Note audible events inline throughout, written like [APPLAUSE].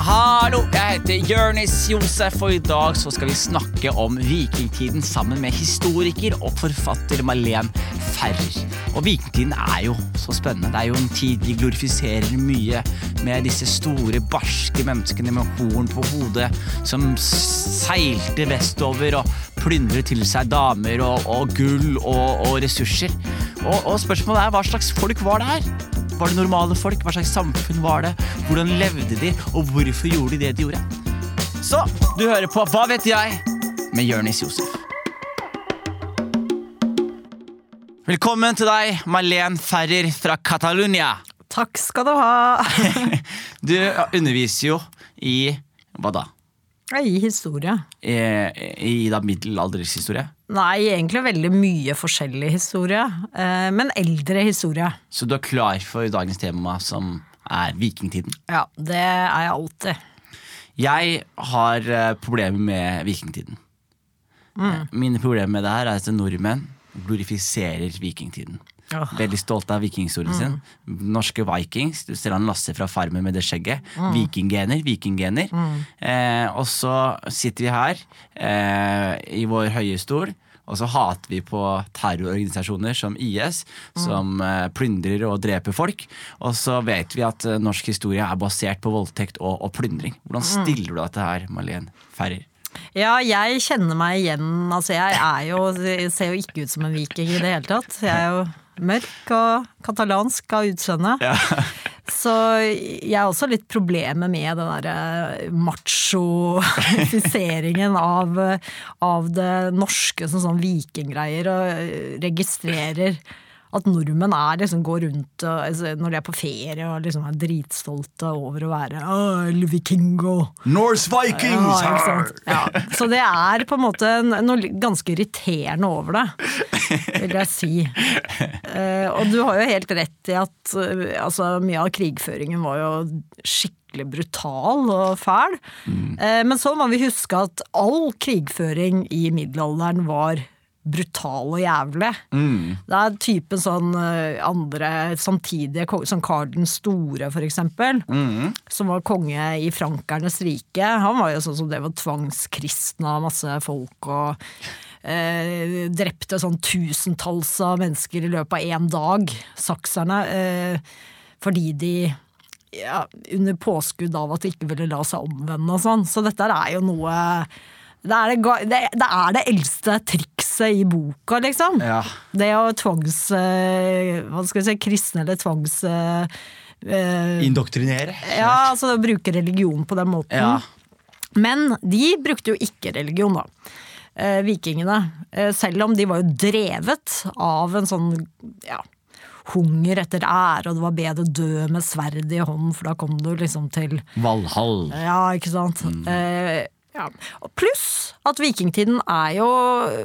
Hallo, jeg heter Jørnis Josef, og i dag så skal vi snakke om vikingtiden sammen med historiker og forfatter Malene Ferrer. Og vikingtiden er jo så spennende. Det er jo en tid vi glorifiserer mye med disse store, barske menneskene med horn på hodet som seilte vestover og plyndret til seg damer og, og gull og, og ressurser. Og, og spørsmålet er hva slags folk var det her? Var det normale folk? Hva slags samfunn var det? Hvordan levde de, og hvorfor gjorde de det de gjorde? Så du hører på Hva vet jeg? med Jørnis Josef. Velkommen til deg, Malene Ferrer fra Catalonia. Takk skal du ha. [LAUGHS] Du underviser jo i hva da? I historie. I, i da middelalderhistorie? Nei, egentlig veldig mye forskjellig historie. eh, Men eldre historie. Så du er klar for dagens tema, som er vikingtiden? Ja, det er jeg alltid. Jeg har eh, problemer med vikingtiden. Mm. Mine problemer med det her er at nordmenn glorifiserer vikingtiden. Åh. Veldig stolte av vikinghistorien sin. Norske vikings. Du ser han Lasse fra Farmen med det skjegget. Vikinggener, vikinggener. Eh, og så sitter vi her eh, i vår høye stol. Og så hater vi på terrororganisasjoner som IS, som eh, plyndrer og dreper folk. Og så vet vi at eh, norsk historie er basert på voldtekt og, og plyndring. Hvordan stiller du deg til det her, Malin Ferrer? Ja, jeg kjenner meg igjen. Altså, jeg er jo, ser jo ikke ut som en viking i det hele tatt. Jeg er jo mørk og katalansk av utseende. Så jeg har også litt problemer med den derre machofiseringen av, av det norske som sånn vikinggreier, og registrerer at nordmenn er liksom går rundt altså, når de er på ferie og liksom er dritstolte over å være «Åh, vikingo. Norse Vikings! Ja. Ja. Så det er på en måte noe ganske irriterende over det, vil jeg si. Eh, og du har jo helt rett i at eh, altså, mye av krigføringen var jo skikkelig brutal og fæl. Eh, men så må vi huske at all krigføring i middelalderen var brutal og jævlig. Det er typen sånn eh, andre samtidige Som Karl den store, for eksempel. Som var konge i frankernes rike. Han var jo sånn som det var tvangskristna masse folk og eh, drepte sånn tusentalls av mennesker i løpet av én dag. Sakserne. Eh, fordi de ja, under påskudd av at de ikke ville la seg omvende og sånn. Så dette er jo noe det er det, det, det er det eldste trikset i boka, liksom. Ja. Det å tvangs... eh, Hva skal vi si? Kristne eller tvangs... eh, eh, Indoktrinere. ja, altså bruke religion på den måten. Ja. Men de brukte jo ikke religion, da. Eh, vikingene. Eh, selv om de var jo drevet av en sånn ja, hunger etter ære, og det var bedre å dø med sverd i hånden, for da kom du liksom til Valhall. ja, ikke sant. Eh, ja. Pluss at vikingtiden er jo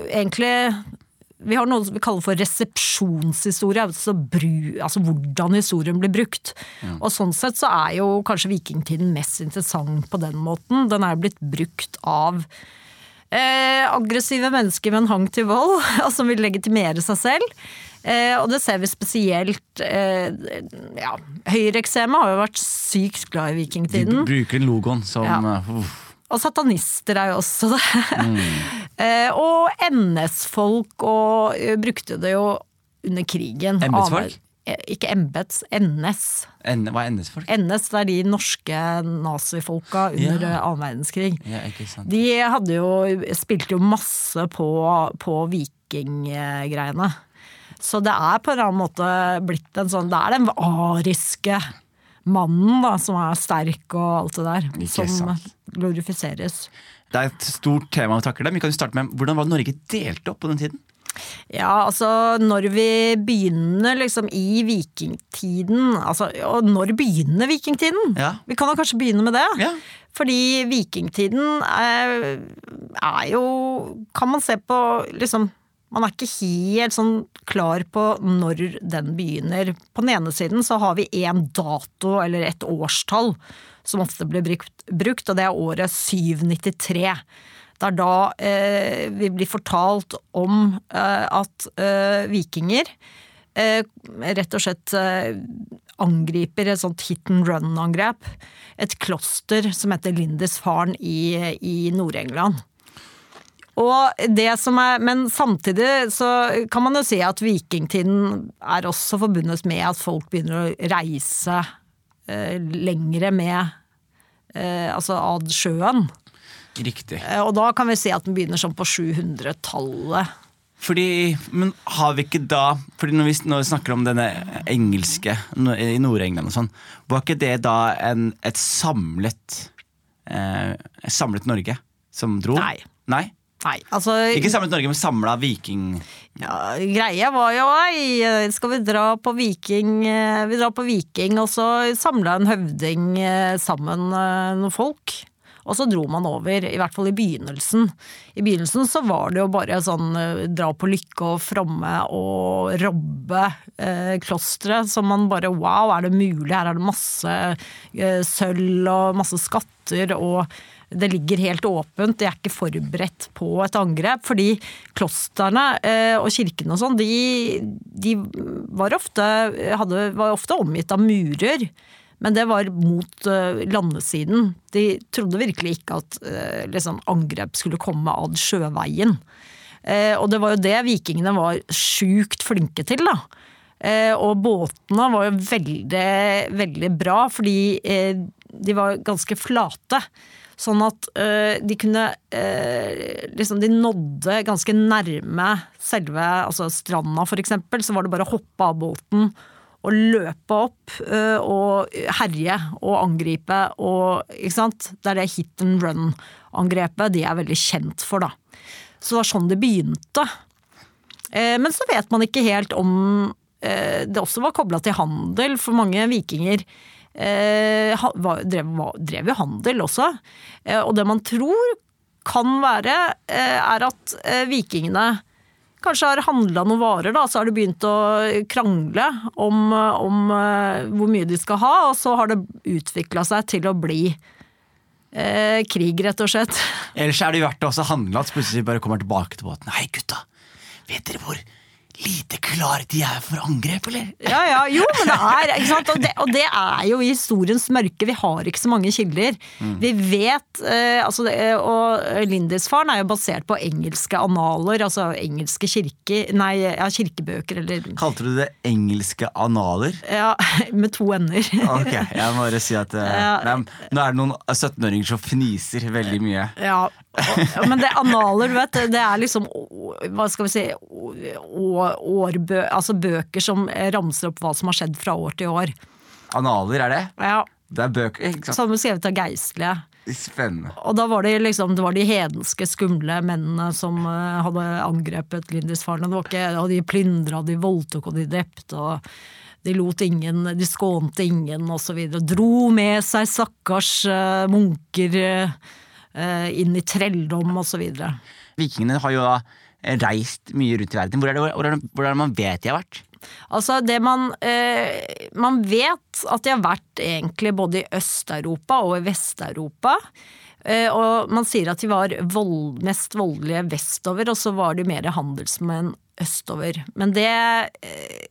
egentlig vi har noe som vi kaller for resepsjonshistorie, altså, bru, altså hvordan historien blir brukt. Og sånn sett så er jo kanskje vikingtiden mest interessant på den måten. Den er blitt brukt av eh, aggressive mennesker med en hang til vold, [LAUGHS] og som vil legitimere seg selv. Eh, og det ser vi spesielt eh, ja, Høyreeksemet har jo vært sykt glad i De vikingtiden. bruker den logoen som Ja. uh. Og satanister er jo også det. Mm. [LAUGHS] og NS-folk og eh, brukte det jo under krigen. Embetsfolk? Eh, Ikke embets, NS. N- Hva er NS-folk? NS det er de norske nazifolka under Ja. eh, annen verdenskrig. Ja, ikke sant. De hadde jo, spilte jo masse på, på vikinggreiene. Så det er på en eller annen måte blitt en sånn Det er den ariske mannen da, som er sterk og alt det der. Ikke som sant. glorifiseres. Det er et stort tema å takle. Vi kan jo starte med Hvordan var Norge delt opp på den tiden? Ja, altså når vi begynner liksom i vikingtiden altså, Og når begynner vikingtiden? Ja. Vi kan jo kanskje begynne med det. Ja. Fordi vikingtiden er, er jo Kan man se på liksom Man er ikke helt sånn klar på når den begynner. På den ene siden så har vi én dato eller et årstall som ofte blir brukt, og det er året 793. Det er da eh, vi blir fortalt om eh, at eh, vikinger eh, rett og slett eh, angriper et sånt hit and run-angrep et kloster som heter Lindisfarne i, i Nord-England. Og det som er, men samtidig så kan man jo si at vikingtiden er også forbundet med at folk begynner å reise eh, lengre med eh, altså ad sjøen. Riktig. Eh, og da kan vi si at den begynner sånn på 700-tallet. Fordi, men har vi ikke da Fordi når vi, når vi snakker om denne engelske i Nord-England og sånn, var ikke det da en, et samlet eh, et samlet Norge som dro? Nei. Nei? Nei, altså Ikke samlet Norge, men samla viking... ja, Greia var jo ei, skal vi dra på viking eh, Vi drar på viking, og så samla en høvding eh, sammen eh, noen folk. Og så dro man over, i hvert fall i begynnelsen. I begynnelsen så var det jo bare sånn dra på lykke og fromme og robbe eh, klosteret. Så man bare wow, er det mulig? Her er det masse eh, sølv og masse skatter. og det ligger helt åpent, de er ikke forberedt på et angrep. Fordi klostrene eh, og kirkene og sånn, de, de var, ofte, hadde, var ofte omgitt av murer. Men det var mot eh, landesiden. De trodde virkelig ikke at eh, liksom, angrep skulle komme ad sjøveien. Og det var jo det vikingene var sjukt flinke til, da. Og båtene var jo veldig, veldig bra, fordi de var ganske flate. Sånn at eh, de kunne eh, Liksom de nådde ganske nærme selve altså stranda, for eksempel. Så var det bare å hoppe av båten og løpe opp eh, og herje og angripe og Ikke sant. Det er det hit and run-angrepet de er veldig kjent for, da. Så det var sånn det begynte. Eh, Men så vet man ikke helt om eh, det også var kobla til handel, for mange vikinger drev, var- drev jo handel også. Eh, Og det man tror kan være, eh, er at eh, vikingene kanskje har handla noen varer, da, så har de begynt å krangle om, om eh, hvor mye de skal ha, og så har det utvikla seg til å bli eh, krig, rett og slett. Ellers er det jo verdt å handle at plutselig bare kommer tilbake til båten. Hei, gutta! Vet dere hvor lite klare de er for angrep, eller? Ja, ja, jo, men det er, ikke sant? Og, det, og det er jo i historiens mørke. Vi har ikke så mange kilder. Vi vet eh, altså, det- Og Lindisfaren er jo basert på engelske analer, altså engelske kirke, nei, ja, kirkebøker, eller Kalte du det engelske analer? ja, [LAUGHS] med to ender. Ok, jeg må bare si at eh, Ja. nei, Nå er det noen 17-åringer som fniser veldig mye. Ja, men det analer, du vet, det er liksom hva skal vi si årbø, altså bøker som ramser opp hva som har skjedd fra år til år. Analer, er det? Ja, Det er bøker, ikke sant? Samme skrevet av geistlige. Spennende. Og da var det liksom, det var de hedenske, skumle mennene som uh, hadde angrepet Lindisfarne. Og de plyndra, de voldtok og de drepte. og de lot ingen, de skånte ingen osv. Dro med seg stakkars uh, munker eh, inn i trelldom osv. Vikingene har jo da reist mye rundt i verden. Hvor er det, hvor er det, hvor er det man vet de har vært? Altså det man eh, Man vet at de har vært egentlig både i Øst-Europa og i Vest-Europa. Eh, og man sier at de var vold, mest voldelige vestover, og så var de mer handelsmenn østover. Men det eh,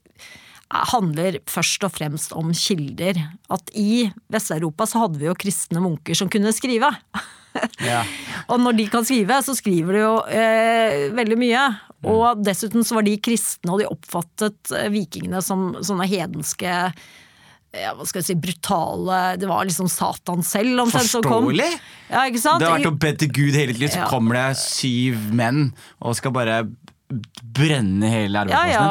handler først og fremst om kilder. At i Vest-Europa så hadde vi jo kristne munker som kunne skrive. [LAUGHS] [LAUGHS] Ja. Og når de kan skrive, så skriver de jo eh, veldig mye. Og dessuten så var de kristne, og de oppfattet eh, vikingene som sånne hedenske ja, hva skal jeg si, brutale Det var liksom Satan selv omtrent som kom. Forståelig! Ja, ikke sant? Det har vært å be til Gud hele tiden, så Ja. kommer det syv menn og skal bare brenne hele Ja, ja,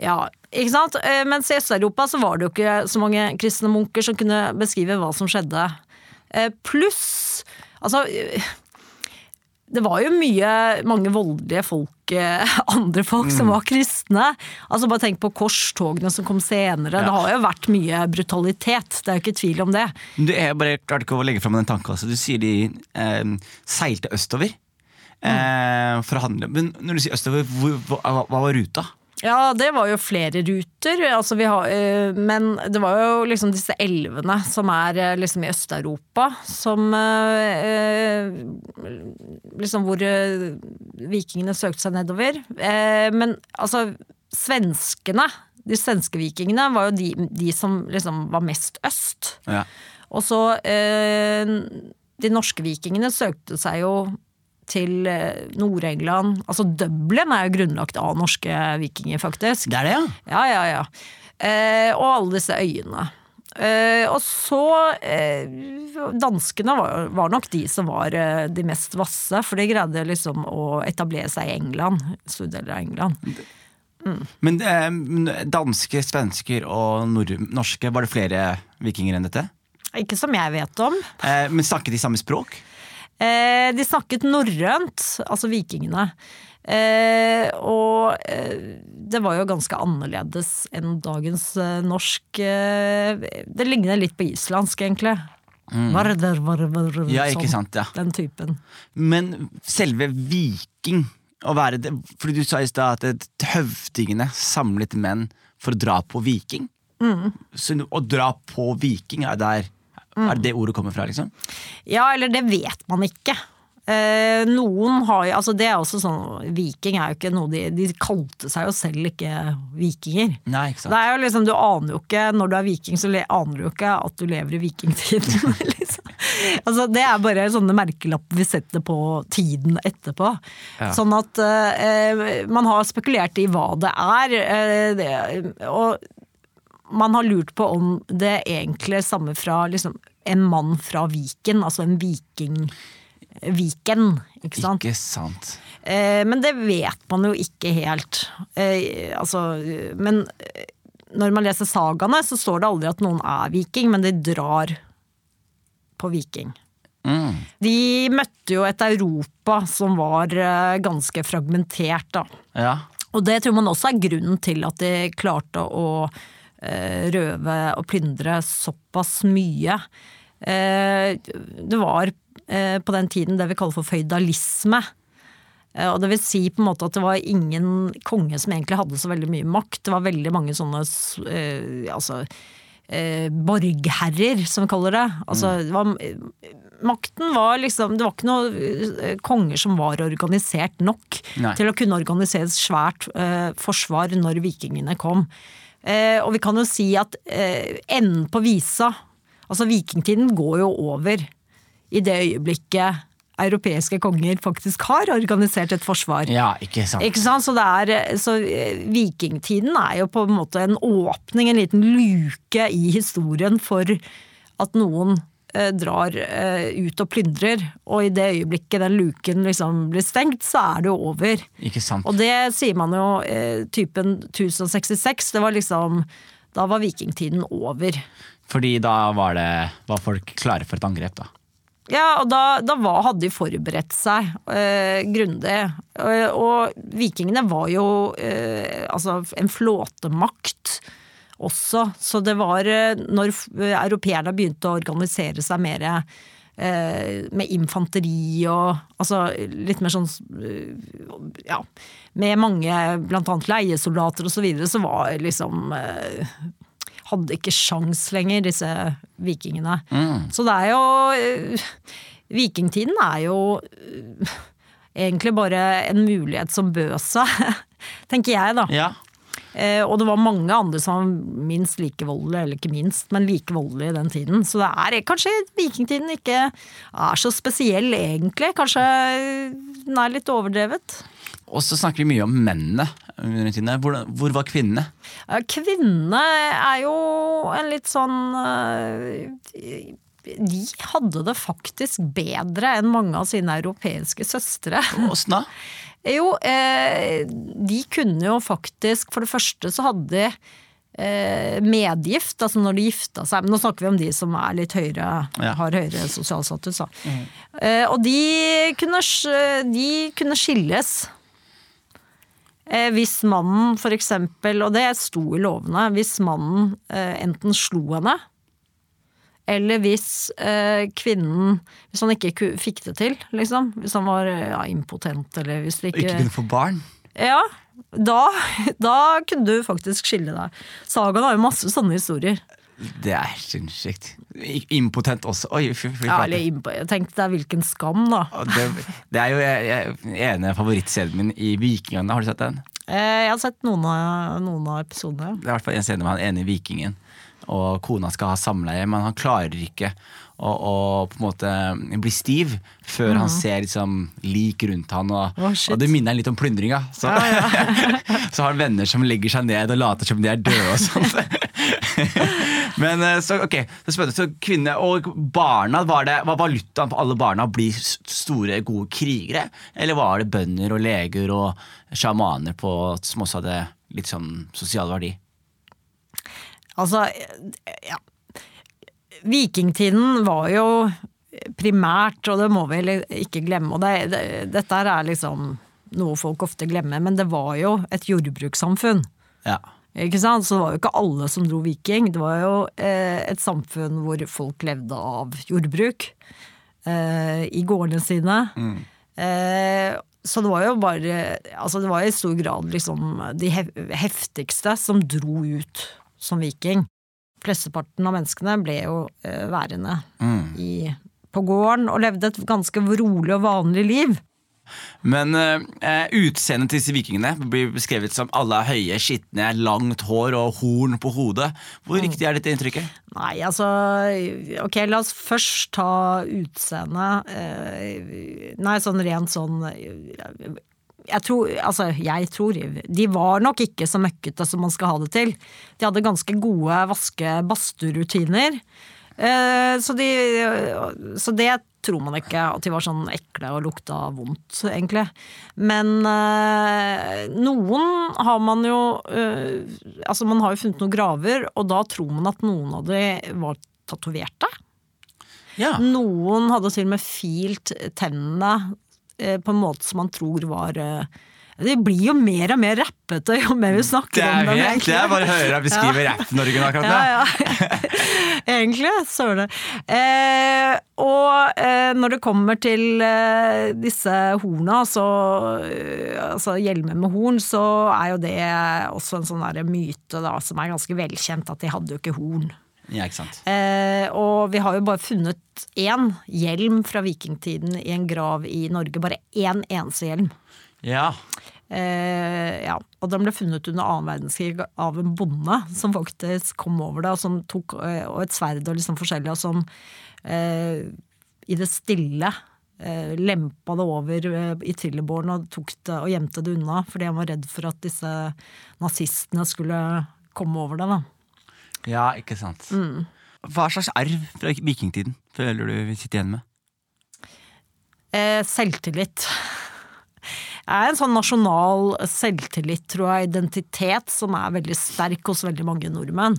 ja. Ikke sant? Eh, Mens i Øst-Europa så var det jo ikke så mange kristne munker som kunne beskrive hva som skjedde. Eh, Pluss Altså eh, det var jo mye, mange voldelige folk, eh, [LAUGHS] andre folk, som var kristne. Altså Bare tenk på korstogene som kom senere. Det har jo vært mye brutalitet, det er jo ikke tvil om det. Du, er bare klarte ikke å legge fram den tanken. Altså. Du sier de eh, seilte østover eh, for å handle. Men når du sier østover, hvor, hva, hva var ruta? Ja, det var jo flere ruter, altså vi har, eh, men det var jo liksom disse elvene som er eh, liksom i Øst-Europa, som eh, Liksom hvor vikingene søkte seg nedover. Men altså, svenskene De svenske vikingene var jo de, de som liksom var mest øst. Ja. Og så De norske vikingene søkte seg jo til eh, Nord-England. Altså Dublin er jo grunnlagt av norske vikinger, faktisk. Det er det, ja? Ja, ja, ja. Eh, og alle disse øyene. Eh, og så eh, Danskene var, var nok de som var eh, de mest vasse, for de greide liksom å etablere seg i England. Store deler av England. Men eh, danske, svensker og norske, var det flere vikinger enn dette? Ikke som jeg vet om. Eh, men snakket de samme språk? Eh, de snakket norrønt, altså vikingene. Eh, og eh, det var jo ganske annerledes enn dagens eh, norsk eh, Det ligner litt på islandsk, egentlig. Varder, varder, varder, Mm. Ja, ikke sånn. sant, ja. Den typen. Men selve viking å være det, Fordi du sa i stad at høvdingene samlet menn for å dra på viking. Mm. Så å dra på viking, er, der, er det det ordet kommer fra? liksom? Ja, eller det vet man ikke. Eh, noen har jo Altså, det er også sånn Viking er jo ikke noe de De kalte seg jo selv ikke vikinger. Nei, ikke sant? Det er jo liksom, Du aner jo ikke, når du er viking, så aner du jo ikke at du lever i vikingtiden. [LAUGHS] liksom. altså, det er bare sånne merkelapper vi setter på tiden etterpå. Ja. Sånn at eh, man har spekulert i hva det er. Eh, det, og man har lurt på om det egentlig stammer fra liksom, en mann fra Viken, altså en viking. Viken, ikke sant? Ikke sant. Eh, men det vet man jo ikke helt. Eh, altså, men eh, når man leser sagaene, så står det aldri at noen er viking, men de drar på viking. Mm. De møtte jo et Europa som var eh, ganske fragmentert, da. Ja. Og det tror man også er grunnen til at de klarte å røve og plyndre såpass mye. Eh, det var eh, på den tiden det vi kaller for føydalisme. Eh, og det vil si på en måte at det var ingen konge som egentlig hadde så veldig mye makt. Det var veldig mange sånne eh, altså, eh, borgherrer, som vi kaller det. Altså, det var, makten var liksom Det var ikke noen eh, konger som var organisert nok Nei. til å kunne organisere et svært eh, forsvar når vikingene kom. Eh, og vi kan jo si at eh, enden på visa Altså vikingtiden går jo over i det øyeblikket europeiske konger faktisk har organisert et forsvar. ja, ikke sant. Ikke sant? Så, det er, så eh, vikingtiden er jo på en måte en åpning, en liten luke i historien for at noen eh, drar eh, ut og plyndrer. Og i det øyeblikket den luken liksom blir stengt, så er det jo over. Ikke sant. Og det sier man jo eh, typen 1066, det var liksom Da var vikingtiden over. Fordi da var, det, var folk klare for et angrep, da. Ja, og da, da var, hadde de forberedt seg eh, grundig. Og, og vikingene var jo eh, altså en flåtemakt også, så det var eh, når europeerne begynte å organisere seg mer eh, med infanteri og altså litt mer sånn eh, ja, med mange blant annet leiesoldater og så videre, så var liksom eh, hadde ikke sjans lenger, disse vikingene. Så det er jo Vikingtiden er jo egentlig bare en mulighet som bød seg, [LAUGHS] tenker jeg, da. Ja. Eh, og det var mange andre som var minst like voldelige, eller ikke minst, men like voldelige i den tiden. Så det er kanskje vikingtiden ikke er så spesiell, egentlig. Kanskje den er litt overdrevet. Og så snakker vi mye om mennene. Hvor, hvor var kvinnene? Kvinnene er jo en litt sånn øh, De hadde det faktisk bedre enn mange av sine europeiske søstre. Åssen da? Jo, eh, de kunne jo faktisk For det første så hadde de eh, medgift, altså når de gifta seg. Men nå snakker vi om de som er litt høyere, Ja. har høyere sosial status. Mm. Eh, og de kunne, de kunne skilles. Eh, hvis mannen eksempel, og det sto i lovene, hvis mannen eh, enten slo henne, eller hvis eh, kvinnen Hvis han ikke fikk det til, liksom. Hvis han var eh, ja, impotent, eller hvis det Og ikke kunne få barn? Ja, da, [LAUGHS] da kunne du faktisk skille deg. Sagaen har jo masse sånne historier. Det er sinnssykt. Impotent også. Oi, fy, fy Ja, eller impo tenkte er hvilken skam, da. Det, det er jo jeg, jeg, ene favorittserien min i Vikingene. Har du sett den? Eh, Jeg har sett noen av, noen av episodene. Det er i hvert fall en scene med han ene vikingen, og kona skal ha samleie, men han klarer ikke å, å på en måte bli stiv før han ser liksom lik rundt han. Og, oh, og det minner han litt om plyndringa. Så, [LAUGHS] så har han venner som legger seg ned og later som de er døde og sånt. [LAUGHS] Men eh, så, ok, så spennende. Så kvinne og barna, var, det, var valutaen på alle barna å bli store, gode krigere? Eller var det bønder og leger og sjamaner på, som også hadde litt sånn sosial verdi? Altså, ja. Vikingtiden var jo primært, og det må vi ikke glemme, og det, det, dette er liksom noe folk ofte glemmer, men det var jo et jordbrukssamfunn. Ja. Ikke sant? Så det var jo ikke alle som dro viking. Det var jo eh, et samfunn hvor folk levde av jordbruk eh, i gårdene sine. Eh, så det var jo bare Altså det var i stor grad liksom de heftigste som dro ut som viking. Flesteparten av menneskene ble jo eh, værende i, på gården og levde et ganske rolig og vanlig liv. Men eh, utseendet til disse vikingene blir beskrevet som alle er høye, skitne, langt hår og horn på hodet. Hvor riktig er dette inntrykket? Nei, altså Ok, la oss først ta utseendet. Eh, nei, sånn rent sånn eh, jeg tror, altså jeg tror De var nok ikke så møkkete som man skal ha det til. De hadde ganske gode vaske-badstuerutiner. Eh, så, de, så det tror man ikke, at de var sånn ekle og lukta vondt, egentlig. Men eh, noen har man jo eh, Altså, man har jo funnet noen graver, og da tror man at noen av de var tatoverte. Ja. Noen hadde til og med filt tennene på en måte som man tror var eh, Det blir jo mer og mer rappete jo mer vi snakker Det om dem, helt, egentlig. det er bare høre deg beskrive Rapp-Norge nå akkurat nå. Ja, ja. [LAUGHS] Egentlig, søren. Eh, og eh, når det kommer til eh, disse horna, så eh, altså hjelmer med horn, så er jo det også en sånn myte da, som er ganske velkjent, at de hadde jo ikke horn. Ja, ikke sant. Eh, og vi har jo bare funnet én hjelm fra vikingtiden i en grav i Norge. Bare én eneste hjelm. Ja. Eh, ja, og den ble funnet under annen verdenskrig av en bonde som faktisk kom over det, og som tok eh, og et sverd og liksom forskjellig, og som eh, i det stille eh, lempa det over eh, i trillebåren og det og gjemte det unna, fordi han var redd for at disse nazistene skulle komme over det. da. Ja, ikke sant. Hva slags arv fra vikingtiden føler du vi sitter igjen med? Eh, selvtillit. Det er en sånn nasjonal selvtillit, tror jeg, identitet, som er veldig sterk hos veldig mange nordmenn.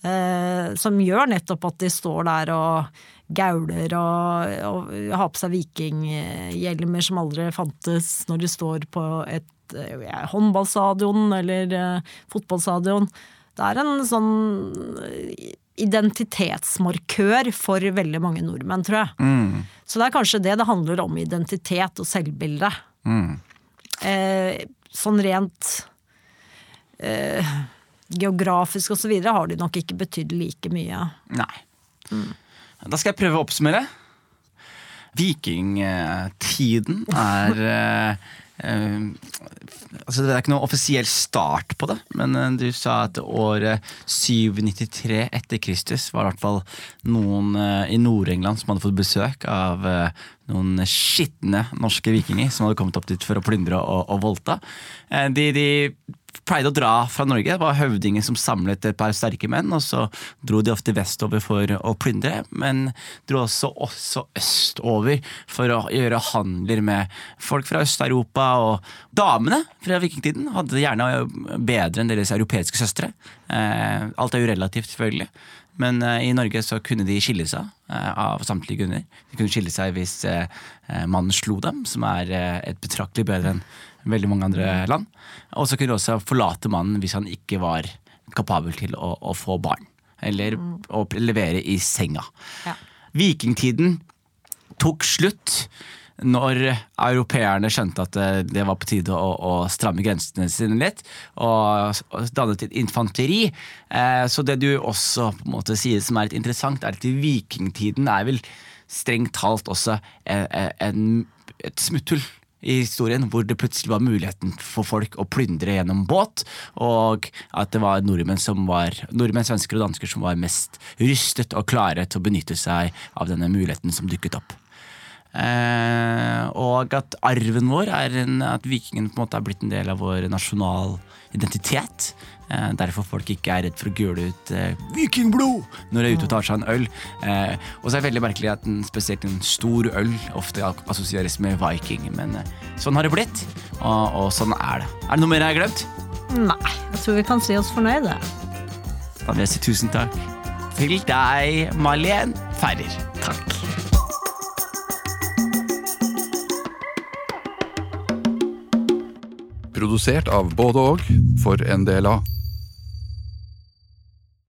Eh, som gjør nettopp at de står der og gauler og, og har på seg vikinghjelmer som aldri fantes, når de står på et eh, håndballstadion eller eh, fotballstadion. Det er en sånn eh, identitetsmarkør for veldig mange nordmenn, tror jeg. Så det er kanskje det det handler om, identitet og selvbilde. Eh, sånn rent eh, geografisk og så videre har de nok ikke betydd like mye. Nei. Da skal jeg prøve å oppsummere. Vikingtiden er eh, altså Det er ikke noe offisiell start på det, men eh, du sa at året 793 etter Kristus var i hvert fall noen eh, i Nord-England som hadde fått besøk av eh, noen skitne norske vikinger som hadde kommet opp dit for å plyndre og, og voldta. De, de pleide å dra fra Norge. Det var høvdinger som samlet et par sterke menn, og så dro de ofte vestover for å plyndre, men dro også, også østover for å gjøre handler med folk fra Øst-Europa. Og damene fra vikingtiden hadde det gjerne bedre enn deres europeiske søstre. Eh, alt er jo relativt, selvfølgelig. Men eh, i Norge så kunne de skille seg eh, av samtlige grunner. De kunne skille seg hvis mannen slo dem, som er et betraktelig bedre enn veldig mange andre land. Og så kunne du også forlate mannen hvis han ikke var kapabel til å, å få barn. Eller å levere i senga. Ja. Vikingtiden tok slutt når europeerne skjønte at eh, det var på tide å, å stramme grensene sine litt, og, og dannet et infanteri. Eh, så det du også på en måte sier som er litt interessant, er at i vikingtiden er vel strengt talt også en, en, et smutthull i historien hvor det plutselig var muligheten for folk å plyndre gjennom båt, og at det var nordmenn, som var, nordmenn svensker og dansker som var mest rystet og klare til å benytte seg av denne muligheten som dukket opp. Eh, og at arven vår er en, at vikingene på en måte er blitt en del av vår nasjonal identitet. Eh, derfor folk ikke er redd for å gule ut eh, 'vikingblod' når de er ute og tar seg en øl. Eh, og så er det veldig merkelig at en, spesielt en stor øl ofte assosieres med viking. Men sånn har det blitt, og, og, sånn er det. Er det noe mer jeg har glemt? Nei, jeg tror vi kan si oss fornøyde. Da vil jeg si tusen takk til deg, Malien Ferrer. Takk. Produsert av både og for NDLA.